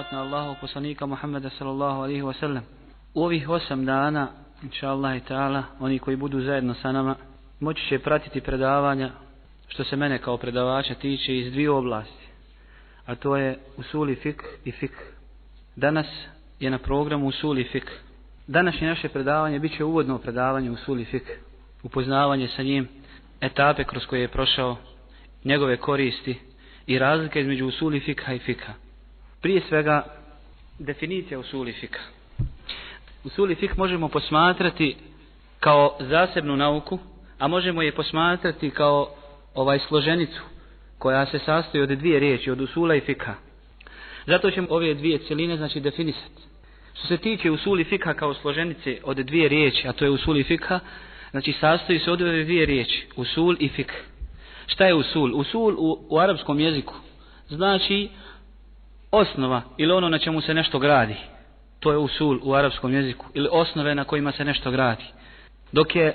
salavat na Allahu poslanika Muhammeda sallallahu alaihi wa sallam. U ovih osam dana, inša Allah i ta'ala, oni koji budu zajedno sa nama, moći će pratiti predavanja što se mene kao predavača tiče iz dvije oblasti. A to je usuli fik i fik. Danas je na programu usuli fik. Današnje naše predavanje bit će uvodno predavanje usuli fik. Upoznavanje sa njim, etape kroz koje je prošao, njegove koristi i razlike između usuli fikha i fikha. Prije svega, definicija usuli fika. Usuli fik možemo posmatrati kao zasebnu nauku, a možemo je posmatrati kao ovaj složenicu koja se sastoji od dvije riječi, od usula i fika. Zato ćemo ove dvije cijeline znači definisati. Što se tiče usuli fika kao složenice od dvije riječi, a to je usuli fika, znači sastoji se od ove dvije riječi, usul i fik. Šta je usul? Usul u, u arapskom jeziku znači osnova ili ono na čemu se nešto gradi. To je usul u arapskom jeziku ili osnove na kojima se nešto gradi. Dok je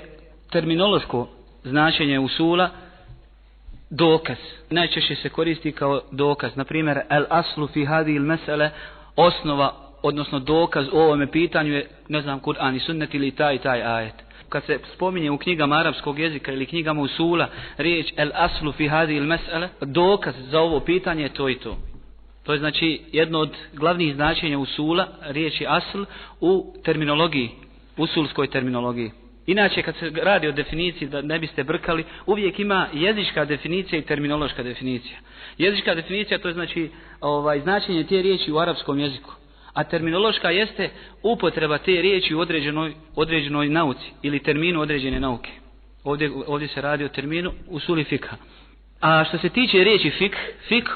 terminološko značenje usula dokaz. Najčešće se koristi kao dokaz. Na primjer, el aslu fi hadi il mesele, osnova, odnosno dokaz o ovome pitanju je, ne znam, Kur'an i sunnet ili taj taj ajet. Kad se spominje u knjigama arapskog jezika ili knjigama usula riječ el aslu fi hadi il mesele, dokaz za ovo pitanje je to i to. To je znači jedno od glavnih značenja usula, riječi asl, u terminologiji, usulskoj terminologiji. Inače, kad se radi o definiciji, da ne biste brkali, uvijek ima jezička definicija i terminološka definicija. Jezička definicija, to je znači ovaj, značenje te riječi u arapskom jeziku. A terminološka jeste upotreba te riječi u određenoj, određenoj nauci ili terminu određene nauke. Ovdje, ovdje se radi o terminu usuli fikha. A što se tiče riječi fik, fik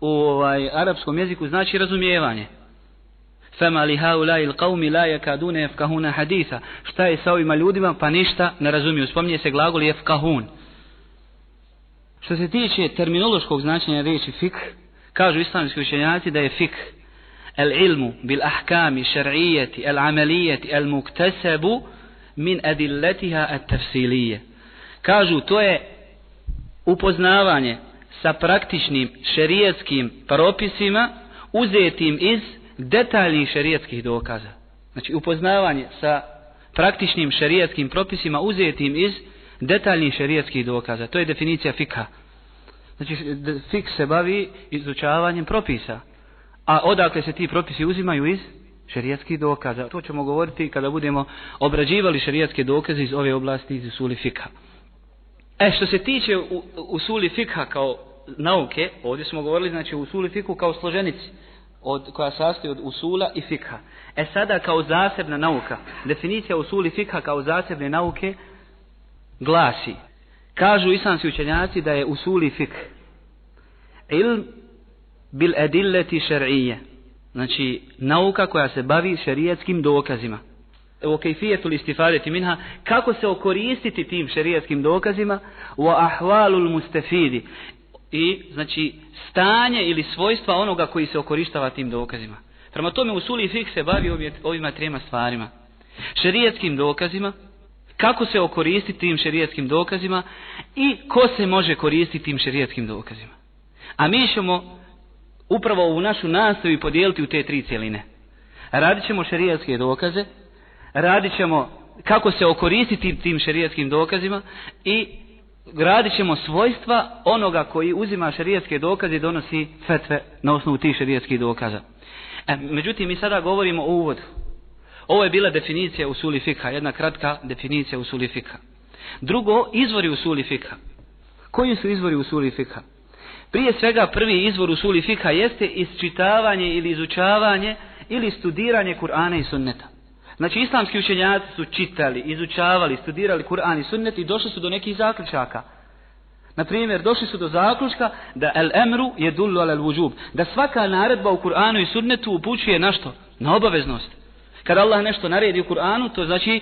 u ovaj, arapskom jeziku znači razumijevanje. Fema li haulai il qavmi la yakadune jefkahuna haditha. Šta je sa ovima ljudima pa ništa ne razumiju. Spominje se glagol jefkahun. Što se tiče terminološkog značenja riječi fik, kažu islamski učenjaci da je fik el ilmu bil ahkami šar'ijeti el amelijeti el muktesebu min adilletiha at tafsilije. Kažu to je upoznavanje sa praktičnim šerijetskim propisima uzetim iz detaljnih šerijetskih dokaza. Znači upoznavanje sa praktičnim šerijetskim propisima uzetim iz detaljnih šerijetskih dokaza. To je definicija fika. Znači fik se bavi izučavanjem propisa. A odakle se ti propisi uzimaju iz šerijetskih dokaza. To ćemo govoriti kada budemo obrađivali šerijetske dokaze iz ove oblasti iz usuli fika. E što se tiče usuli fika kao nauke, ovdje smo govorili znači usuli fiku kao složenici od, koja sastoji od usula i fikha. E sada kao zasebna nauka, definicija usuli fikha kao zasebne nauke glasi. Kažu islamski učenjaci da je usuli fikh ilm bil edilleti šer'ije, Znači, nauka koja se bavi šarijetskim dokazima. Evo kejfijetul istifadeti minha, kako se okoristiti tim šarijetskim dokazima, wa ahvalul mustafidi i znači stanje ili svojstva onoga koji se okorištava tim dokazima. Prema tome u suli fik se bavi ovim, ovima trema stvarima. Šerijetskim dokazima, kako se okoristiti tim šerijetskim dokazima i ko se može koristiti tim šerijetskim dokazima. A mi ćemo upravo u našu nastavi podijeliti u te tri cijeline. Radit ćemo šerijetske dokaze, radit ćemo kako se okoristiti tim šerijetskim dokazima i gradit ćemo svojstva onoga koji uzima šarijetske dokaze i donosi fetve na osnovu tih šarijetskih dokaza. E, međutim, mi sada govorimo o uvodu. Ovo je bila definicija usuli fikha, jedna kratka definicija usuli fikha. Drugo, izvori usuli fikha. Koji su izvori usuli fikha? Prije svega, prvi izvor usuli fikha jeste isčitavanje ili izučavanje ili studiranje Kur'ana i sunneta. Znači islamski učenjaci su čitali, izučavali, studirali Kur'an i sunnet i došli su do nekih zaključaka. Na primjer, došli su do zaključka da el emru je dullu al vujub. Da svaka naredba u Kur'anu i sunnetu upućuje na što? Na obaveznost. Kad Allah nešto naredi u Kur'anu, to znači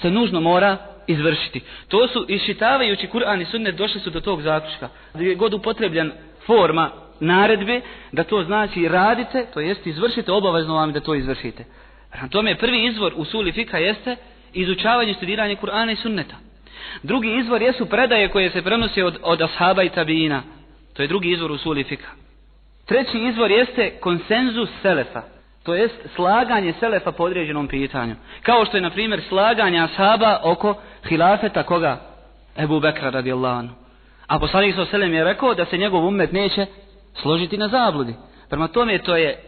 se nužno mora izvršiti. To su, iščitavajući Kur'an i sunnet, došli su do tog zaključka. Da je god upotrebljan forma naredbe, da to znači radite, to jest izvršite, obavezno vam da to izvršite. Na tome prvi izvor u suli fika jeste izučavanje i studiranje Kur'ana i sunneta. Drugi izvor jesu predaje koje se prenose od, od ashaba i tabijina. To je drugi izvor u suli fika. Treći izvor jeste konsenzus selefa. To jest slaganje selefa po određenom pitanju. Kao što je, na primjer, slaganje ashaba oko hilafeta koga? Ebu Bekra radijallahu anhu. A poslanik sa selem je rekao da se njegov umet neće složiti na zabludi. Prema tome to je,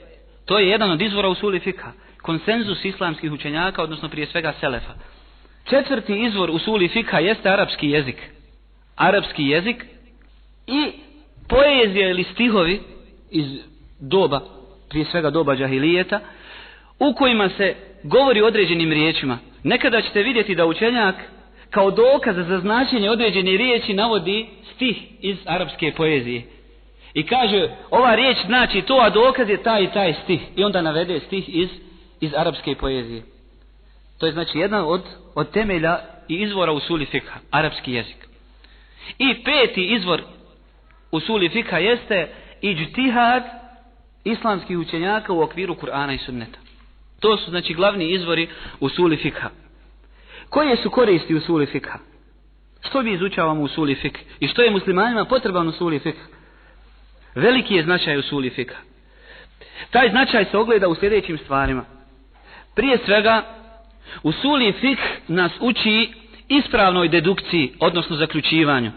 to je jedan od izvora u suli fika. Konsenzus islamskih učenjaka, odnosno prije svega selefa. Četvrti izvor usuli fika jeste arapski jezik. Arapski jezik i poezija ili stihovi iz doba, prije svega doba džahilijeta, u kojima se govori određenim riječima. Nekada ćete vidjeti da učenjak kao dokaz za značenje određene riječi navodi stih iz arapske poezije. I kaže, ova riječ znači to, a dokaz je taj i taj stih. I onda navede stih iz, iz arapske poezije. To je znači jedan od, od temelja i izvora u suli fikha, arapski jezik. I peti izvor u suli fikha jeste iđtihad islamskih učenjaka u okviru Kur'ana i sunneta. To su znači glavni izvori u suli fikha. Koje su koristi u suli fikha? Što mi izučavamo u suli fikha? I što je muslimanima potreban u suli fikha? Veliki je značaj u suli fikha. Taj značaj se ogleda u sljedećim stvarima. Prije svega, u suli nas uči ispravnoj dedukciji, odnosno zaključivanju.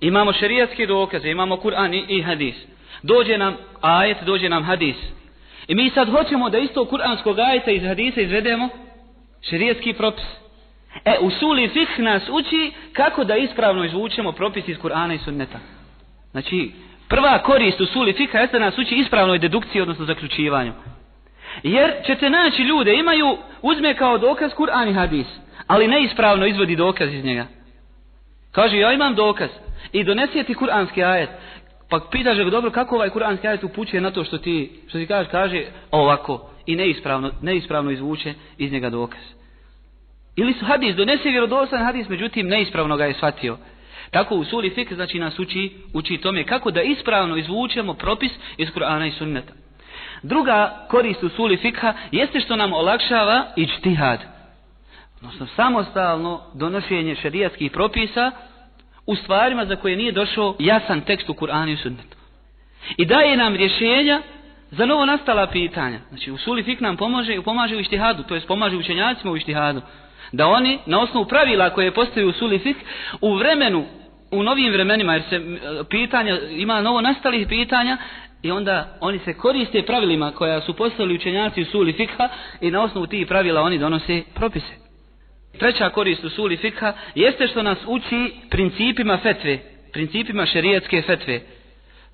Imamo šerijatske dokaze, imamo Kur'an i hadis. Dođe nam ajet, dođe nam hadis. I mi sad hoćemo da isto kur'anskog ajeta iz hadisa izvedemo šerijatski propis. E, u suli nas uči kako da ispravno izvučemo propis iz Kur'ana i sunneta. Znači, prva korist u suli jeste nas uči ispravnoj dedukciji, odnosno zaključivanju. Jer ćete naći ljude, imaju, uzme kao dokaz Kur'an i hadis, ali neispravno izvodi dokaz iz njega. Kaže, ja imam dokaz i donesi ti kur'anski ajet. Pa pitaš ga dobro kako ovaj kur'anski ajet upućuje na to što ti, što ti kaže, kaže ovako i neispravno, neispravno izvuče iz njega dokaz. Ili su hadis, donese vjerodostan hadis, međutim neispravno ga je shvatio. Tako u suri fik znači nas uči, uči tome kako da ispravno izvučemo propis iz Kur'ana i sunneta. Druga korist u suli fikha jeste što nam olakšava ičtihad. Odnosno samostalno donošenje šarijatskih propisa u stvarima za koje nije došao jasan tekst u Kur'anu i sunnetu. I daje nam rješenja za novo nastala pitanja. Znači usuli fik nam pomaže, pomaže u ištihadu, to jest pomaže učenjacima u ištihadu da oni na osnovu pravila koje postaju u fik u vremenu u novim vremenima jer se pitanja ima novo nastalih pitanja i onda oni se koriste pravilima koja su postavili učenjaci u suli fikha i na osnovu tih pravila oni donose propise. Treća korist u suli fikha jeste što nas uči principima fetve, principima šerijatske fetve.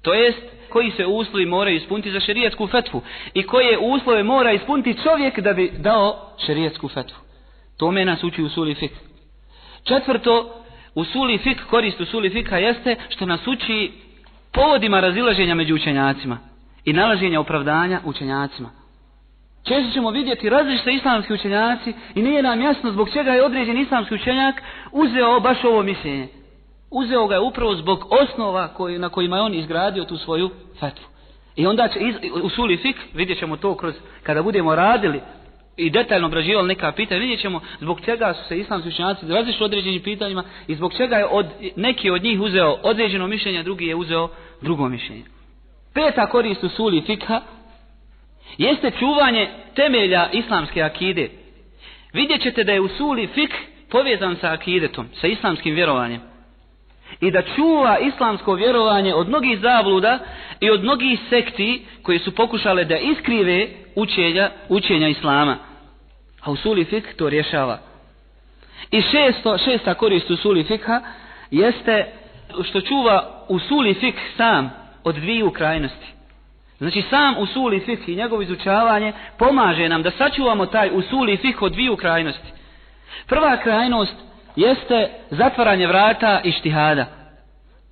To jest koji se uslovi moraju ispuniti za šerijatsku fetvu i koje uslove mora ispuniti čovjek da bi dao šerijatsku fetvu. Tome nas uči u suli fikha. Četvrto, u suli fik, korist u suli fikha jeste što nas uči povodima razilaženja među učenjacima i nalaženja opravdanja učenjacima. Često ćemo vidjeti različite islamski učenjaci i nije nam jasno zbog čega je određen islamski učenjak uzeo baš ovo mišljenje. Uzeo ga je upravo zbog osnova koji, na kojima je on izgradio tu svoju fetvu. I onda će iz, u suli fik, vidjet ćemo to kroz, kada budemo radili i detaljno obrađivali neka pitanja, vidjet ćemo zbog čega su se islamski učenjaci različili određenim pitanjima i zbog čega je od, neki od njih uzeo određeno mišljenje, a drugi je uzeo drugo mišljenje. Peta korist u suli fika jeste čuvanje temelja islamske akide. Vidjet ćete da je u suli fik povezan sa akidetom, sa islamskim vjerovanjem. I da čuva islamsko vjerovanje od mnogih zavluda i od mnogih sekti koje su pokušale da iskrive učenja, učenja islama. Pa A usuli fik to rješava. I šesto, šesta korist usuli fikha jeste što čuva usuli fik sam od dviju krajnosti. Znači sam usuli fik i njegovo izučavanje pomaže nam da sačuvamo taj usuli fik od dviju krajnosti. Prva krajnost jeste zatvaranje vrata i štihada.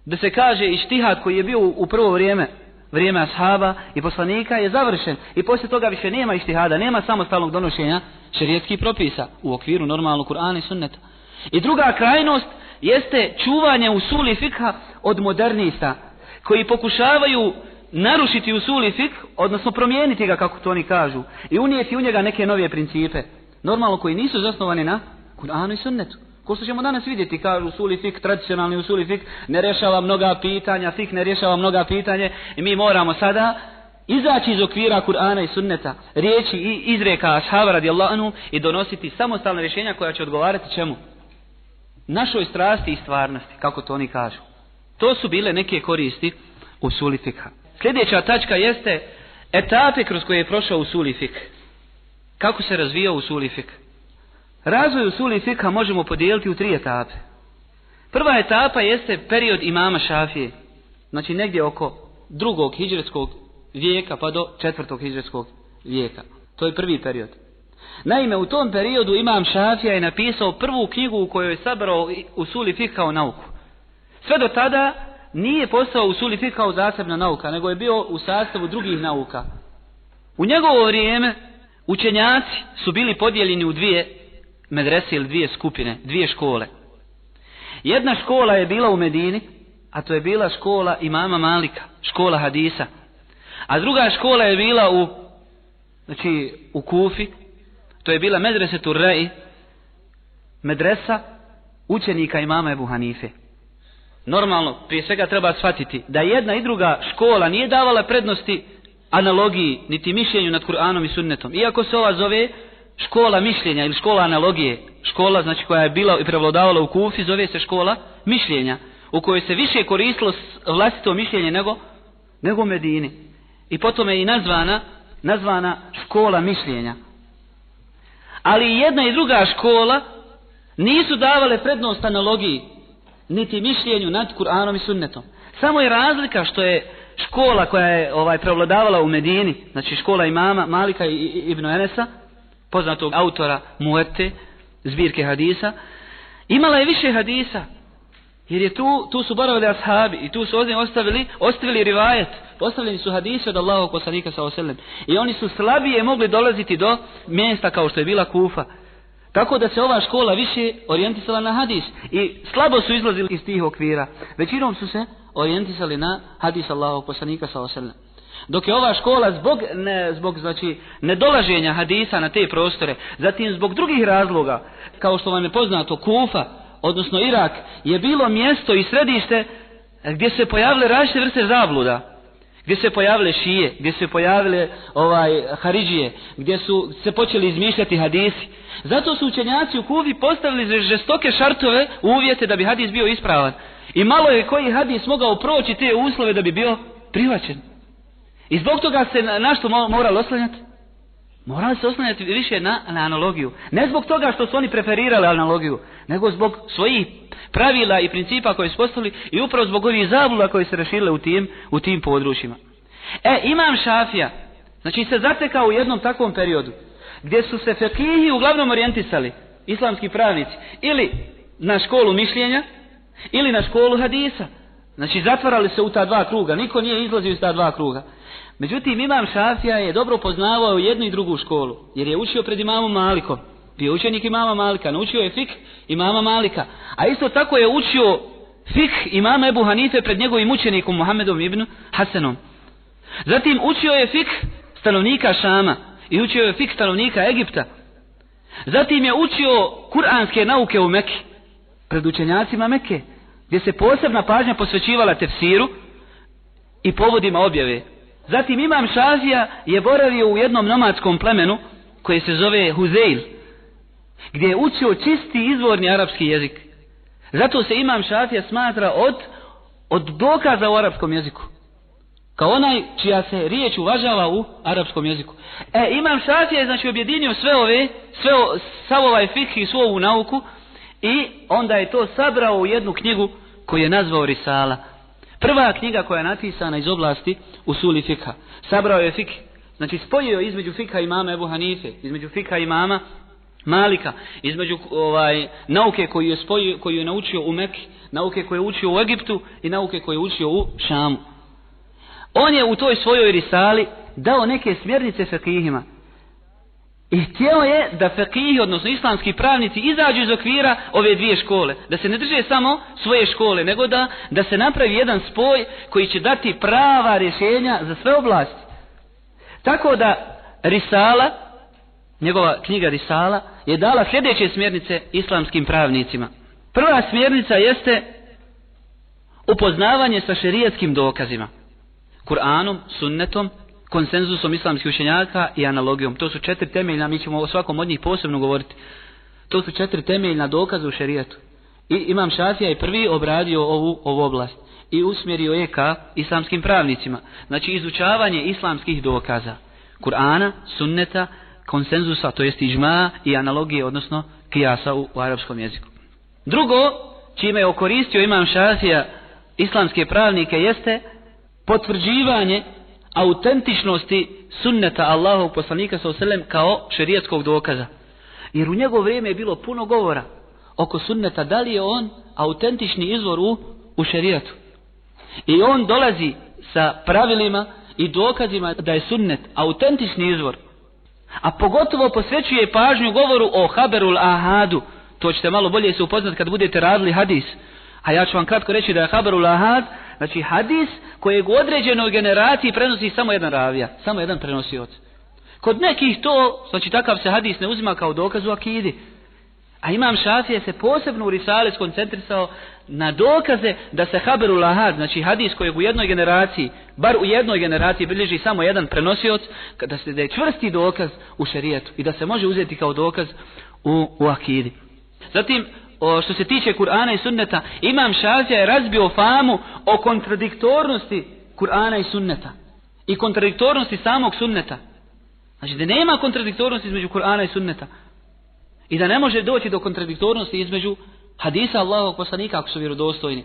Da se kaže i štihad koji je bio u prvo vrijeme vrijeme ashaba i poslanika je završen i poslije toga više nema ištihada, nema samostalnog donošenja šerijetskih propisa u okviru normalno Kur'ana i sunneta. I druga krajnost jeste čuvanje usuli fikha od modernista koji pokušavaju narušiti usuli fik, odnosno promijeniti ga kako to oni kažu i unijeti u njega neke nove principe, normalno koji nisu zasnovani na Kur'anu i sunnetu. Ko što ćemo danas vidjeti, kažu usuli fik, tradicionalni usuli fik, ne rješava mnoga pitanja, fik ne rješava mnoga pitanje i mi moramo sada izaći iz okvira Kur'ana i sunneta, riječi i izreka ashaba radijallahu anhu i donositi samostalne rješenja koja će odgovarati čemu? Našoj strasti i stvarnosti, kako to oni kažu. To su bile neke koristi usuli fikha. Sljedeća tačka jeste etape kroz koje je prošao usuli fik. Kako se razvijao usuli sulifik? Razvoj usuli fikha možemo podijeliti u tri etape. Prva etapa jeste period imama Šafije. Znači negdje oko drugog hijđarskog vijeka pa do četvrtog hijđarskog vijeka. To je prvi period. Naime, u tom periodu imam Šafija je napisao prvu knjigu u kojoj je sabrao usuli fikha kao nauku. Sve do tada nije postao usuli fikha kao zasebna nauka, nego je bio u sastavu drugih nauka. U njegovo vrijeme učenjaci su bili podijeljeni u dvije medrese ili dvije skupine, dvije škole. Jedna škola je bila u Medini, a to je bila škola imama Malika, škola Hadisa. A druga škola je bila u, znači, u Kufi, to je bila medrese Turrei, medresa učenika imama Ebu Hanife. Normalno, prije svega treba shvatiti da jedna i druga škola nije davala prednosti analogiji, niti mišljenju nad Kur'anom i sunnetom. Iako se ova zove škola mišljenja ili škola analogije, škola znači koja je bila i prevladavala u Kufi, zove se škola mišljenja, u kojoj se više koristilo vlastito mišljenje nego, nego Medini. I potom je i nazvana, nazvana škola mišljenja. Ali jedna i druga škola nisu davale prednost analogiji, niti mišljenju nad Kur'anom i sunnetom. Samo je razlika što je škola koja je ovaj prevladavala u Medini, znači škola imama Malika i Ibn Enesa, poznatog autora Muete, zbirke hadisa, imala je više hadisa, jer je tu, tu su boravili ashabi i tu su ovdje ostavili, ostavili rivajet, ostavljeni su hadise od Allahog poslanika sa oselem. I oni su slabije mogli dolaziti do mjesta kao što je bila Kufa. Tako da se ova škola više orijentisala na hadis. I slabo su izlazili iz tih okvira. Većinom su se orijentisali na hadis Allahog poslanika sa oselem. Dok je ova škola zbog, ne, zbog znači, nedolaženja hadisa na te prostore, zatim zbog drugih razloga, kao što vam je poznato, Kufa, odnosno Irak, je bilo mjesto i središte gdje se pojavile različite vrste zabluda. Gdje se pojavile šije, gdje se pojavile ovaj, haridžije, gdje su se počeli izmišljati hadisi. Zato su učenjaci u Kufi postavili žestoke šartove uvjete da bi hadis bio ispravan. I malo je koji hadis mogao proći te uslove da bi bio prihvaćen. I zbog toga se na, na što moralo oslanjati? Morali se oslanjati više na, na analogiju. Ne zbog toga što su oni preferirali analogiju, nego zbog svojih pravila i principa koje su postavili i upravo zbog ovih zabluda koje se rešile u tim, u tim područjima. E, imam šafija, znači se zatekao u jednom takvom periodu, gdje su se fekihi uglavnom orijentisali, islamski pravnici, ili na školu mišljenja, ili na školu hadisa. Znači zatvarali se u ta dva kruga, niko nije izlazio iz ta dva kruga. Međutim, imam Šafija je dobro poznavao jednu i drugu školu, jer je učio pred imamom Malikom. Bio učenik imama Malika, naučio je fik imama Malika. A isto tako je učio fik imama Ebu Hanife pred njegovim učenikom Muhammedom ibn Hasanom. Zatim učio je fik stanovnika Šama i učio je fik stanovnika Egipta. Zatim je učio kuranske nauke u Mekke, pred učenjacima Mekke, gdje se posebna pažnja posvećivala tefsiru i povodima objave. Zatim imam Šazija je boravio u jednom nomadskom plemenu koje se zove Huzeil, gdje je učio čisti izvorni arapski jezik. Zato se imam Šafija smatra od, od dokaza u arapskom jeziku. Kao onaj čija se riječ uvažava u arapskom jeziku. E, imam Šafija je znači objedinio sve ove, sve o, sav ovaj fikh i svu ovu nauku i onda je to sabrao u jednu knjigu koju je nazvao Risala. Prva knjiga koja je napisana iz oblasti usuli fikha. Sabrao je fik. Znači spojio između fikha imama Ebu Hanife, između fikha imama Malika, između ovaj nauke koju je spojio, koju je naučio u Mekke, nauke koje je učio u Egiptu i nauke koje je učio u Šamu. On je u toj svojoj risali dao neke smjernice fekihima, I htjeo je da fekihi, odnosno islamski pravnici, izađu iz okvira ove dvije škole. Da se ne drže samo svoje škole, nego da, da se napravi jedan spoj koji će dati prava rješenja za sve oblasti. Tako da Risala njegova knjiga Risala, je dala sljedeće smjernice islamskim pravnicima. Prva smjernica jeste upoznavanje sa šerijatskim dokazima. Kur'anom, sunnetom, konsenzusom islamskih učenjaka i analogijom. To su četiri temeljna, mi ćemo o svakom od njih posebno govoriti. To su četiri temeljna dokaza u šerijatu. I imam Šafija je prvi obradio ovu, ovu oblast i usmjerio je ka islamskim pravnicima. Znači izučavanje islamskih dokaza. Kur'ana, sunneta, konsenzusa, to jest ižma i analogije, odnosno kijasa u, u arapskom jeziku. Drugo, čime je okoristio imam Šafija islamske pravnike, jeste potvrđivanje autentičnosti sunneta Allahovog poslanika sa oselem kao šerijetskog dokaza. Jer u njegov vrijeme je bilo puno govora oko sunneta, da li je on autentični izvor u, u šerijetu. I on dolazi sa pravilima i dokazima da je sunnet autentični izvor. A pogotovo posvećuje pažnju govoru o Haberul Ahadu. To ćete malo bolje se upoznat kad budete radili hadis. A ja ću vam kratko reći da je Haberul Ahad, znači hadis kojeg u određenoj generaciji prenosi samo jedan ravija, samo jedan prenosioc. Kod nekih to, znači takav se hadis ne uzima kao dokaz u akidi. A imam šafije se posebno u Risale skoncentrisao na dokaze da se Haberu Lahad, znači hadis kojeg u jednoj generaciji, bar u jednoj generaciji bilježi samo jedan prenosioc, da se da je čvrsti dokaz u šerijetu i da se može uzeti kao dokaz u, u akidi. Zatim, o, što se tiče Kur'ana i sunneta, imam šafija je razbio famu o kontradiktornosti Kur'ana i sunneta. I kontradiktornosti samog sunneta. Znači da nema kontradiktornosti između Kur'ana i sunneta. I da ne može doći do kontradiktornosti između hadisa Allahovog poslanika ako su vjerodostojni.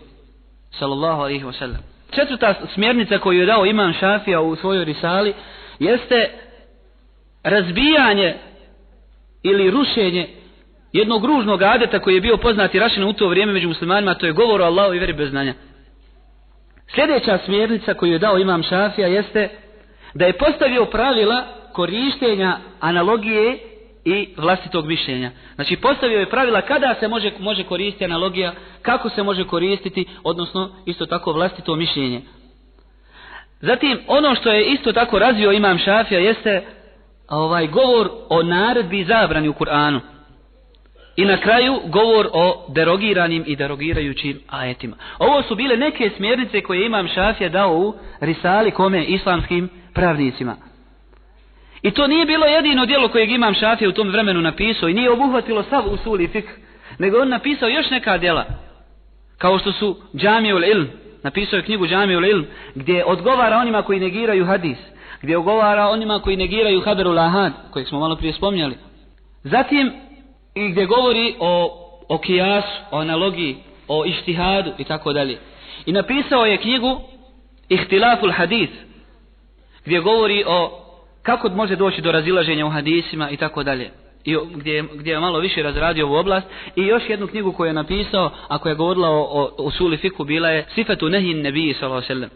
Sallallahu alaihi wa sallam. Četvrta smjernica koju je dao imam Šafija u svojoj risali jeste razbijanje ili rušenje jednog ružnog adeta koji je bio poznat i rašen u to vrijeme među muslimanima, to je govor o Allahu i veri bez znanja. Sljedeća smjernica koju je dao imam Šafija jeste da je postavio pravila korištenja analogije i vlastitog mišljenja. Znači postavio je pravila kada se može, može koristiti analogija, kako se može koristiti, odnosno isto tako vlastito mišljenje. Zatim ono što je isto tako razvio imam Šafija jeste ovaj govor o naredbi i zabrani u Kur'anu. I na kraju govor o derogiranim i derogirajućim ajetima. Ovo su bile neke smjernice koje imam Šafija dao u risali kome islamskim pravnicima. I to nije bilo jedino dijelo kojeg imam Šafija u tom vremenu napisao i nije obuhvatilo sav usul i fik, nego on napisao još neka djela. Kao što su Džamiul Ilm, napisao je knjigu Džamiul Ilm, gdje odgovara onima koji negiraju hadis, gdje odgovara onima koji negiraju Haberul Ahad, kojeg smo malo prije spomnjali. Zatim, gdje govori o, o kijasu, o analogiji, o ištihadu i tako dalje. I napisao je knjigu Ihtilaful Hadis, gdje govori o kako može doći do razilaženja u hadisima i tako dalje. I gdje, gdje je malo više razradio ovu oblast. I još jednu knjigu koju je napisao, a koja je govorila o, o, o suli fiku, bila je Sifatu Nehin Nebiji, sallam.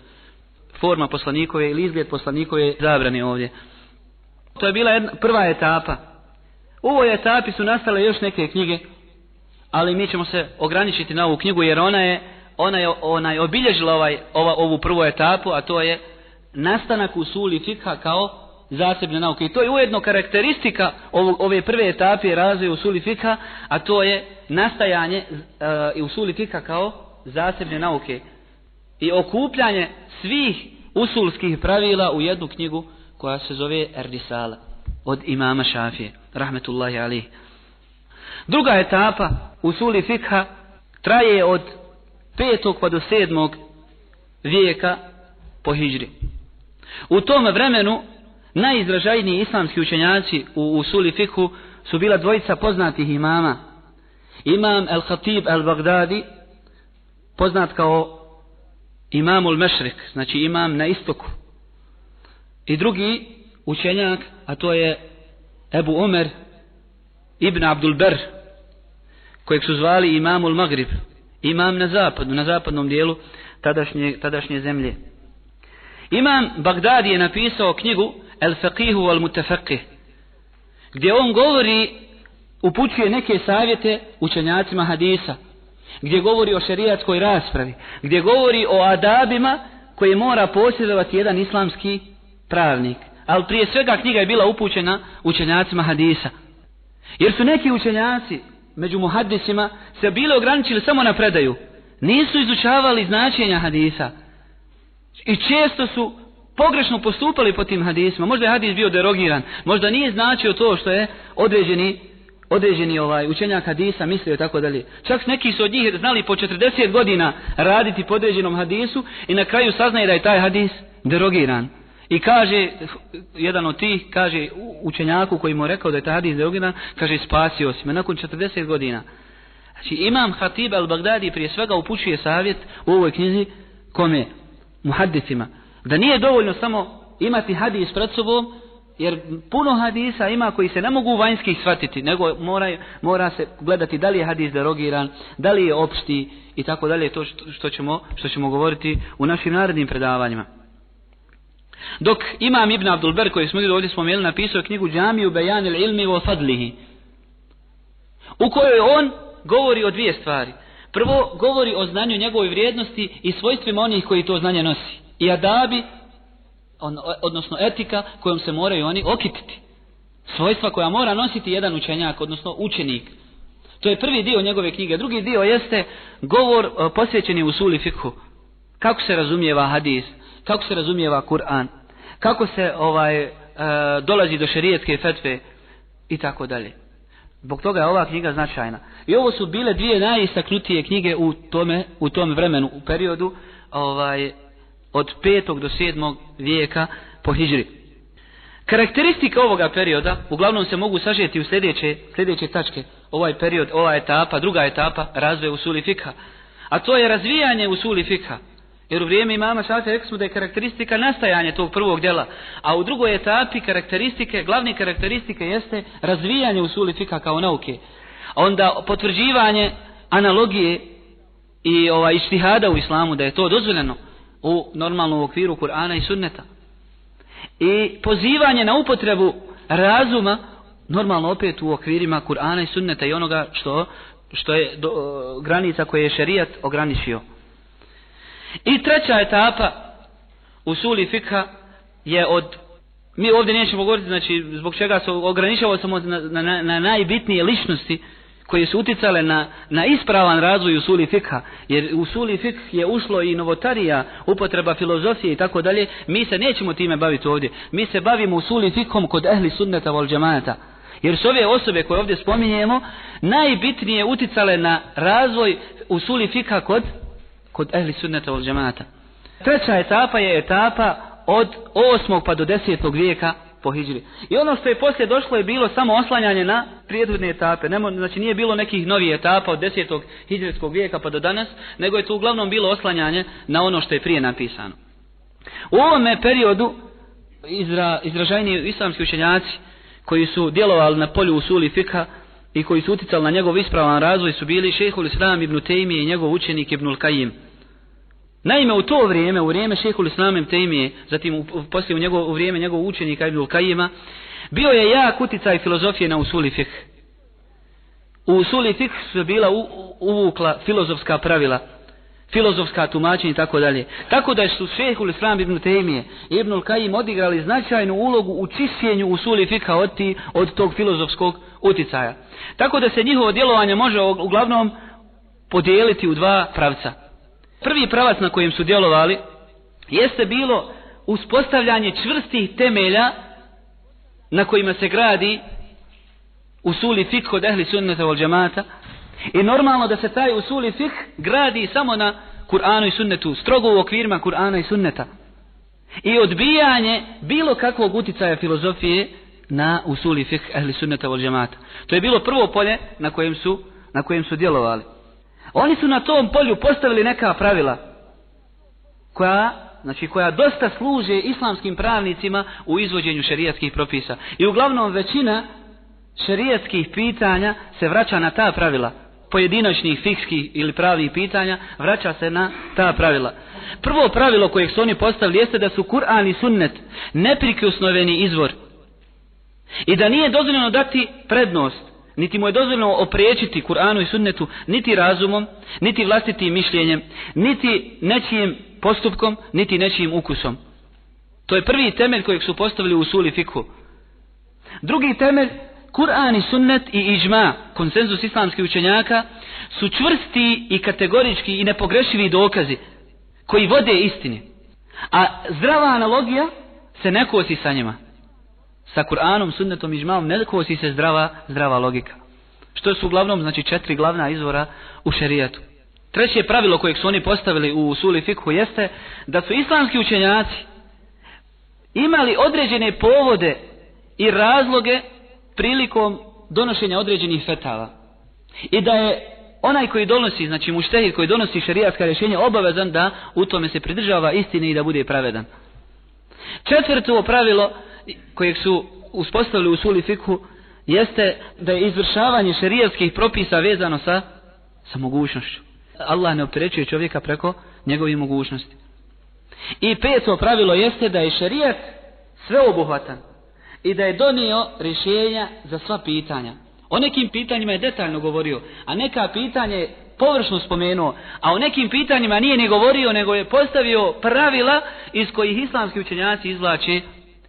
Forma poslanikove ili izgled poslanikove zabrani ovdje. To je bila jedna, prva etapa. U ovoj etapi su nastale još neke knjige, ali mi ćemo se ograničiti na ovu knjigu, jer ona je, ona je, ona je obilježila ovaj, ova, ovu prvu etapu, a to je nastanak usuli fikha kao zasebne nauke. I to je ujedno karakteristika ovog, ove prve etape razvoja usuli fikha, a to je nastajanje e, usuli fikha kao zasebne nauke. I okupljanje svih usulskih pravila u jednu knjigu koja se zove Erdisala od imama Šafije, rahmetullahi alih. Druga etapa usuli fikha traje od petog pa do sedmog vijeka po hijri. U tom vremenu najizražajniji islamski učenjaci u usuli fikhu su bila dvojica poznatih imama. Imam el-Khatib el-Baghdadi, poznat kao imamul mešrik, znači imam na istoku. I drugi učenjak, a to je Ebu Omer ibn Abdul Ber, kojeg su zvali imamul Magrib, imam na zapadu, na zapadnom dijelu tadašnje, tadašnje zemlje. Imam Bagdadi je napisao knjigu El Faqihu wal Mutafaqih gdje on govori upućuje neke savjete učenjacima hadisa gdje govori o šerijatskoj raspravi gdje govori o adabima koje mora posjedovati jedan islamski pravnik ali prije svega knjiga je bila upućena učenjacima hadisa. Jer su neki učenjaci među muhaddisima se bili ograničili samo na predaju. Nisu izučavali značenja hadisa. I često su pogrešno postupali po tim hadisima. Možda je hadis bio derogiran. Možda nije značio to što je određeni određeni ovaj učenjak hadisa mislio tako dalje. Čak neki su od njih znali po 40 godina raditi po određenom hadisu i na kraju saznaje da je taj hadis derogiran. I kaže, jedan od tih, kaže učenjaku koji mu rekao da je taj hadis derogiran, kaže spasio si me nakon 40 godina. Znači imam Hatib al-Baghdadi prije svega upućuje savjet u ovoj knjizi kome? Muhaddicima. Da nije dovoljno samo imati hadis pred sobom, jer puno hadisa ima koji se ne mogu vanjski shvatiti, nego mora, mora se gledati da li je hadis derogiran, da li je opšti i tako dalje, to što, što, ćemo, što ćemo govoriti u našim narednim predavanjima. Dok imam Ibn Abdul Ber, koji smo ovdje spomenuli, napisao knjigu Džamiju Bejan il ilmi o fadlihi, u kojoj on govori o dvije stvari. Prvo, govori o znanju njegove vrijednosti i svojstvima onih koji to znanje nosi. I adabi, on, odnosno etika kojom se moraju oni okititi. Svojstva koja mora nositi jedan učenjak, odnosno učenik. To je prvi dio njegove knjige. Drugi dio jeste govor e, posvećeni u suli fikhu. Kako se razumijeva hadis, kako se razumijeva Kur'an, kako se ovaj e, dolazi do šerijetske fetve i tako dalje. Zbog toga je ova knjiga značajna. I ovo su bile dvije najistaknutije knjige u tome, u tom vremenu, u periodu ovaj, od 5. do 7. vijeka po hidžri. Karakteristika ovoga perioda uglavnom se mogu sažeti u sljedeće, sljedeće tačke. Ovaj period, ova etapa, druga etapa razvoja usuli fikha. A to je razvijanje usuli fikha. Jer u vrijeme imama Šafija rekli smo da je karakteristika nastajanje tog prvog djela. A u drugoj etapi karakteristike, glavni karakteristike jeste razvijanje usuli fika kao nauke. Onda potvrđivanje analogije i ovaj ištihada u islamu da je to dozvoljeno u normalnom okviru Kur'ana i sunneta. I pozivanje na upotrebu razuma normalno opet u okvirima Kur'ana i sunneta i onoga što, što je do, granica koje je šerijat ograničio. I treća etapa u suli fikha je od mi ovdje nećemo govoriti znači zbog čega se ograničavamo samo na, na, na najbitnije ličnosti koje su uticale na, na ispravan razvoj usuli fikha, jer usuli fikh je ušlo i novotarija, upotreba filozofije i tako dalje, mi se nećemo time baviti ovdje. Mi se bavimo usuli fikhom kod ehli sunneta vol džemata. Jer su ove osobe koje ovdje spominjemo, najbitnije uticale na razvoj usuli fikha kod, kod ehli sunneta od džemata. Treća etapa je etapa od 8. pa do 10. vijeka po hijri. I ono što je poslije došlo je bilo samo oslanjanje na prijedvodne etape. Nemo, znači nije bilo nekih novih etapa od desetog hijrijskog vijeka pa do danas, nego je to uglavnom bilo oslanjanje na ono što je prije napisano. U ovome periodu izra, izražajni islamski učenjaci koji su djelovali na polju usuli fika i koji su uticali na njegov ispravan razvoj su bili šehhul islam ibn Tejmije i njegov učenik ibn Kajim. Naime, u to vrijeme, u vrijeme šehhul islamem Tejmije, zatim u, u, poslije u, njegov, u vrijeme njegovog učenika Ibn Kajima, bio je jak uticaj filozofije na usuli fik. U usuli fik su bila u, uvukla filozofska pravila, filozofska tumačenja i tako dalje. Tako da su šehhul islam Ibn Tejmije i Ibn Kajim odigrali značajnu ulogu u čišćenju usuli fika od, ti, od tog filozofskog uticaja. Tako da se njihovo djelovanje može uglavnom podijeliti u dva pravca prvi pravac na kojem su djelovali jeste bilo uspostavljanje čvrstih temelja na kojima se gradi usuli fik kod ehli sunnata vol džemata i normalno da se taj usuli fik gradi samo na Kur'anu i sunnetu, strogo u okvirima Kur'ana i sunneta. I odbijanje bilo kakvog uticaja filozofije na usuli fik ehli sunnata vol džemata. To je bilo prvo polje na kojem su, na kojem su djelovali. Oni su na tom polju postavili neka pravila koja, znači koja dosta služe islamskim pravnicima u izvođenju šerijatskih propisa. I uglavnom većina šerijatskih pitanja se vraća na ta pravila. Pojedinačnih fikskih ili pravih pitanja vraća se na ta pravila. Prvo pravilo kojeg su oni postavili jeste da su Kur'an i sunnet neprikosnoveni izvor. I da nije dozvoljeno dati prednost niti mu je dozvoljeno opriječiti Kur'anu i sunnetu niti razumom, niti vlastitim mišljenjem, niti nečijim postupkom, niti nečijim ukusom. To je prvi temelj kojeg su postavili u suli fikhu. Drugi temelj, Kur'an i sunnet i iđma, konsenzus islamskih učenjaka, su čvrsti i kategorički i nepogrešivi dokazi koji vode istini. A zdrava analogija se ne kosi sa njima. Sa Kur'anom, sunnetom i iđmom ne kosi se zdrava, zdrava logika. Što su uglavnom, znači četiri glavna izvora u šerijatu. Treće pravilo kojeg su oni postavili u suli fikhu jeste da su islamski učenjaci imali određene povode i razloge prilikom donošenja određenih fetava. I da je onaj koji donosi, znači muštehid koji donosi šerijatska rješenja obavezan da u tome se pridržava istine i da bude pravedan. Četvrto pravilo kojeg su uspostavili u suli fikhu jeste da je izvršavanje šerijatskih propisa vezano sa, sa mogućnošću. Allah ne opterećuje čovjeka preko njegovih mogućnosti. I peto pravilo jeste da je šerijat sveobuhvatan i da je donio rješenja za sva pitanja. O nekim pitanjima je detaljno govorio, a neka pitanje je površno spomenuo, a o nekim pitanjima nije ni govorio, nego je postavio pravila iz kojih islamski učenjaci izvlače,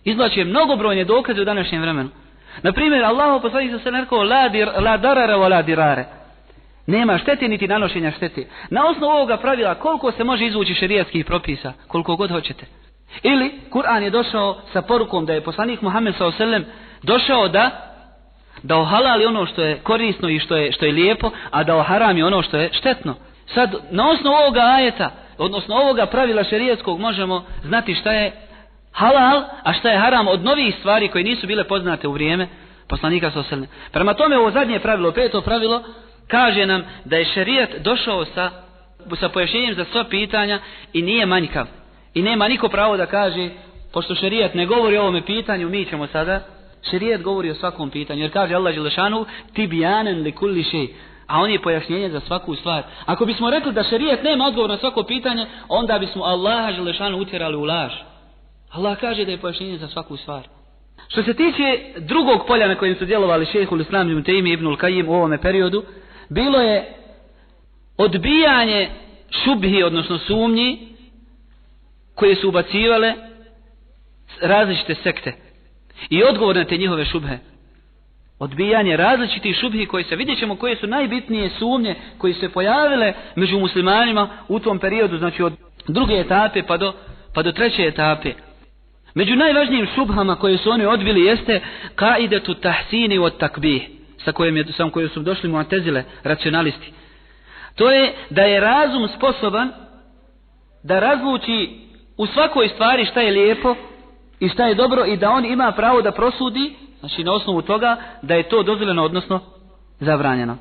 Izlače mnogobrojne dokaze u današnjem vremenu. Na primjer, Allah poslanik sa se rekao, la, dir, la darara wa la dirare. Nema štete niti nanošenja štete. Na osnovu ovoga pravila koliko se može izvući šerijatskih propisa, koliko god hoćete. Ili Kur'an je došao sa porukom da je poslanik Muhammed s.a.v. došao da da ohalali ono što je korisno i što je, što je lijepo, a da oharami ono što je štetno. Sad, na osnovu ovoga ajeta, odnosno ovoga pravila šerijatskog, možemo znati šta je halal, a šta je haram od novih stvari koje nisu bile poznate u vrijeme poslanika s.a.v. Prema tome, ovo zadnje pravilo, peto pravilo, kaže nam da je šerijat došao sa, sa pojašnjenjem za sva pitanja i nije manjkav. I nema niko pravo da kaže, pošto šerijat ne govori o ovome pitanju, mi ćemo sada, šerijat govori o svakom pitanju. Jer kaže Allah Đelešanu, ti bijanen li kulli šej. A on je pojašnjenje za svaku stvar. Ako bismo rekli da šerijat nema odgovor na svako pitanje, onda bismo Allaha Đelešanu utjerali u laž. Allah kaže da je pojašnjenje za svaku stvar. Što se tiče drugog polja na kojem su djelovali šehu Islam ibn Taymi ibn Al-Qayyim u ovome periodu, bilo je odbijanje šubhi, odnosno sumnji, koje su ubacivale različite sekte. I odgovor na te njihove šubhe. Odbijanje različitih šubhi koje se vidjet ćemo koje su najbitnije sumnje koje se pojavile među muslimanima u tom periodu, znači od druge etape pa do, pa do treće etape. Među najvažnijim šubhama koje su oni odbili jeste kaidetu tahsini od takbih sa kojim, je, sa kojim su došli muatezile, racionalisti. To je da je razum sposoban da razluči u svakoj stvari šta je lijepo i šta je dobro i da on ima pravo da prosudi, znači na osnovu toga da je to dozvoljeno, odnosno zabranjeno.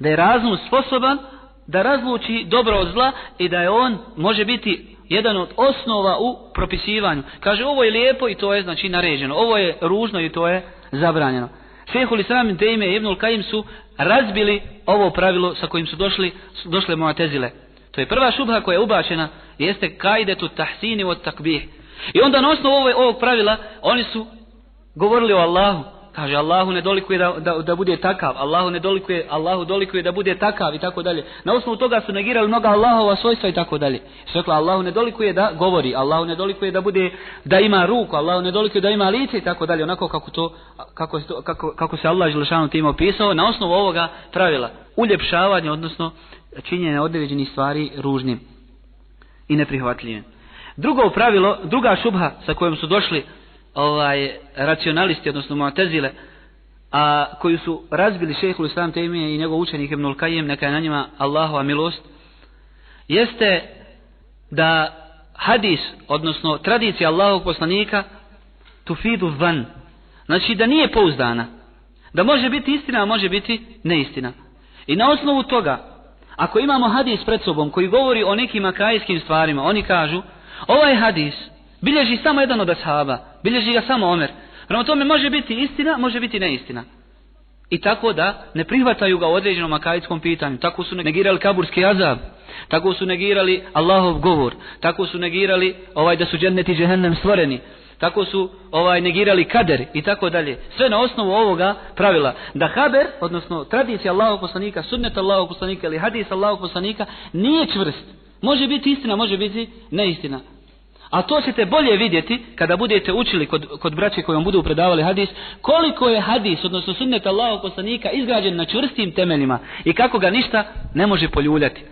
Da je razum sposoban da razluči dobro od zla i da je on može biti jedan od osnova u propisivanju. Kaže ovo je lijepo i to je znači naređeno. Ovo je ružno i to je zabranjeno. Šehul Islam Tejme i Ibnul Kajim su razbili ovo pravilo sa kojim su došli, su došle Muatezile. To je prva šubha koja je ubačena, jeste kaidetu tahsini od takbih. I onda na osnovu ovog pravila, oni su govorili o Allahu. Kaže, Allahu ne dolikuje da, da, da bude takav, Allahu ne dolikuje, Allahu dolikuje da bude takav i tako dalje. Na osnovu toga su negirali mnoga Allahova svojstva i tako dalje. Su rekla, Allahu ne dolikuje da govori, Allahu ne dolikuje da bude, da ima ruku, Allahu ne dolikuje da ima lice i tako dalje. Onako kako to, kako, kako, kako se Allah Želešanu tim opisao, na osnovu ovoga pravila, uljepšavanje, odnosno činjenje određenih stvari ružnim i neprihvatljivim. Drugo pravilo, druga šubha sa kojom su došli ovaj racionalisti, odnosno muatezile, a koji su razbili šehhul islam Tejmije i njegov učenik Ibnul Kajim, neka je na njima Allahova milost, jeste da hadis, odnosno tradicija Allahovog poslanika, tufidu van, znači da nije pouzdana, da može biti istina, a može biti neistina. I na osnovu toga, ako imamo hadis pred sobom koji govori o nekim akajskim stvarima, oni kažu, ovaj hadis bilježi samo jedan od ashaba, bilježi ga samo Omer. Prema tome može biti istina, može biti neistina. I tako da ne prihvataju ga u određenom akajskom pitanju. Tako su negirali kaburski azab. Tako su negirali Allahov govor. Tako su negirali ovaj da su dženneti džehennem stvoreni. Tako su ovaj negirali kader i tako dalje. Sve na osnovu ovoga pravila. Da haber, odnosno tradicija Allahov poslanika, sunnet Allahov poslanika ili hadis Allahov poslanika nije čvrst. Može biti istina, može biti neistina. A to ćete bolje vidjeti kada budete učili kod, kod braće kojom budu predavali hadis, koliko je hadis, odnosno sunnet Allahog poslanika, izgrađen na čvrstim temeljima i kako ga ništa ne može poljuljati.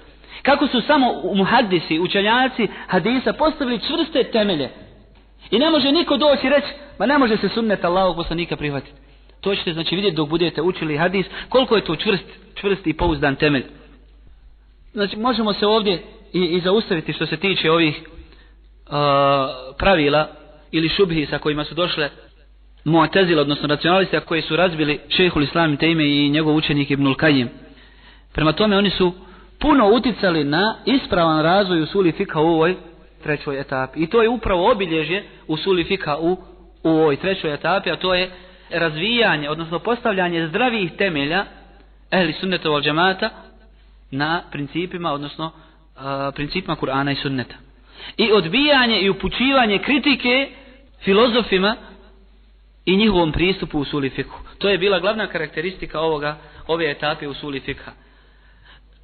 Kako su samo muhaddisi, učenjaci hadisa postavili čvrste temelje. I ne može niko doći reći, ma ne može se sunnet Allahog poslanika prihvatiti. To ćete znači vidjeti dok budete učili hadis, koliko je to čvrst, čvrst i pouzdan temelj. Znači možemo se ovdje i, i zaustaviti što se tiče ovih pravila ili šubhi sa kojima su došle Mu'tazila, odnosno racionalisti koji su razbili šehhul islam te ime i njegov učenik Ibnul Kajim. Prema tome oni su puno uticali na ispravan razvoj usuli fika u ovoj trećoj etapi. I to je upravo obilježje usuli fika u, u ovoj trećoj etapi, a to je razvijanje, odnosno postavljanje zdravih temelja ehli sunnetovog džemata na principima, odnosno uh, principima Kur'ana i sunneta. I odbijanje i upućivanje kritike filozofima i njihovom pristupu u suli fikhu. To je bila glavna karakteristika ovoga, ove etape u suli fikha.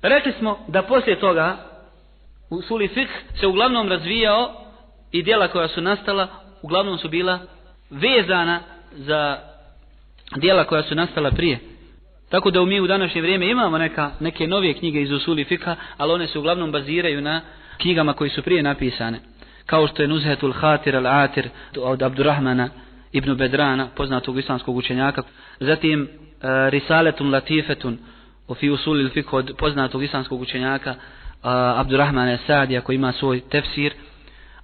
Rekli smo da poslije toga u suli fikh se uglavnom razvijao i dijela koja su nastala uglavnom su bila vezana za dijela koja su nastala prije. Tako da mi u današnje vrijeme imamo neka, neke nove knjige iz usuli fika, ali one se uglavnom baziraju na knjigama koji su prije napisane. Kao što je Nuzhetul Hatir al-Atir od Abdurrahmana ibn Bedrana, poznatog islamskog učenjaka. Zatim uh, Latifetun o fi usulil fik od poznatog islamskog učenjaka uh, Abdurrahmana Sadija koji ima svoj tefsir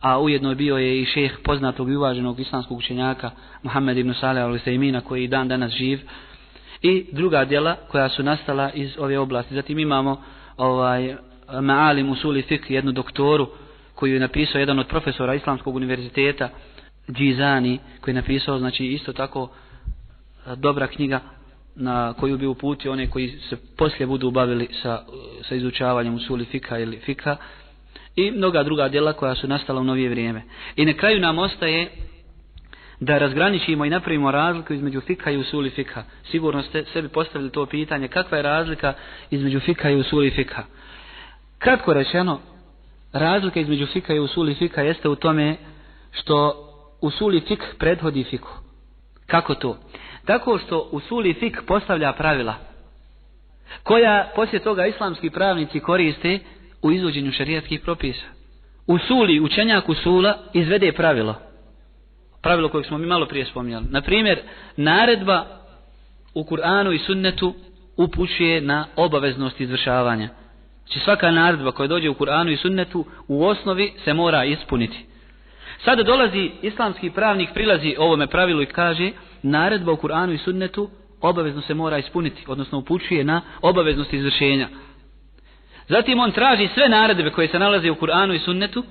a ujedno bio je i šeh poznatog i uvaženog islamskog učenjaka Muhammed ibn Saleh al-Usaimina koji dan danas živ i druga djela koja su nastala iz ove oblasti. Zatim imamo ovaj Ma'alim Usuli Fik, jednu doktoru koju je napisao jedan od profesora Islamskog univerziteta Džizani, koji je napisao znači isto tako e, dobra knjiga na koju bi uputio one koji se poslije budu bavili sa, e, sa izučavanjem Usuli Fika ili Fika i mnoga druga djela koja su nastala u novije vrijeme. I na kraju nam ostaje da razgraničimo i napravimo razliku između fika i usuli fika. Sigurno ste sebi postavili to pitanje kakva je razlika između fika i usuli fika. Kratko rečeno, razlika između fika i usuli fika jeste u tome što usuli fik prethodi fiku. Kako to? Tako što usuli fik postavlja pravila koja poslije toga islamski pravnici koriste u izvođenju šarijatskih propisa. Usuli, učenjak usula, izvede pravilo. Pravilo kojeg smo mi malo prije spominjali. Na primjer, naredba u Kur'anu i sunnetu upućuje na obaveznost izvršavanja. Znači svaka naredba koja dođe u Kur'anu i sunnetu u osnovi se mora ispuniti. Sada dolazi islamski pravnik, prilazi ovome pravilu i kaže naredba u Kur'anu i sunnetu obavezno se mora ispuniti, odnosno upućuje na obaveznost izvršenja. Zatim on traži sve naredbe koje se nalaze u Kur'anu i sunnetu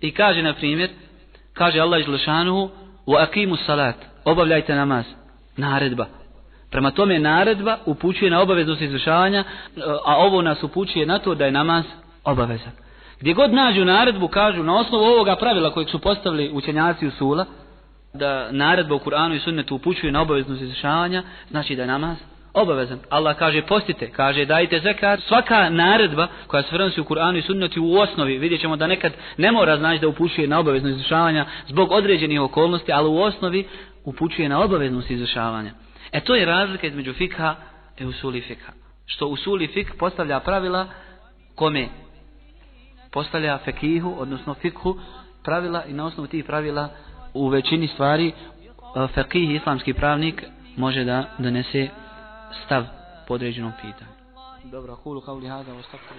i kaže na primjer, kaže Allah izlašanuhu u akimu salat, obavljajte namaz, naredba. Prema tome naredba upućuje na obaveznost izvršavanja, a ovo nas upućuje na to da je namaz obavezan. Gdje god nađu naredbu, kažu na osnovu ovoga pravila kojeg su postavili učenjaci u sula, da naredba u Kur'anu i sunnetu upućuje na obaveznost izvršavanja, znači da je namaz obavezan. Allah kaže postite, kaže dajte zekat. Svaka naredba koja se vrnosi u Kur'anu i sunnetu u osnovi, vidjet ćemo da nekad ne mora znači da upućuje na obaveznost izvršavanja zbog određenih okolnosti, ali u osnovi upućuje na obaveznost izvršavanja. E to je razlika između fikha i usuli fikha. Što usuli fik postavlja pravila kome postavlja fekihu, odnosno fikhu, pravila i na osnovu tih pravila u većini stvari e, fekih islamski pravnik može da donese stav po određenom pitanju. Dobro, kulu kao li ostavku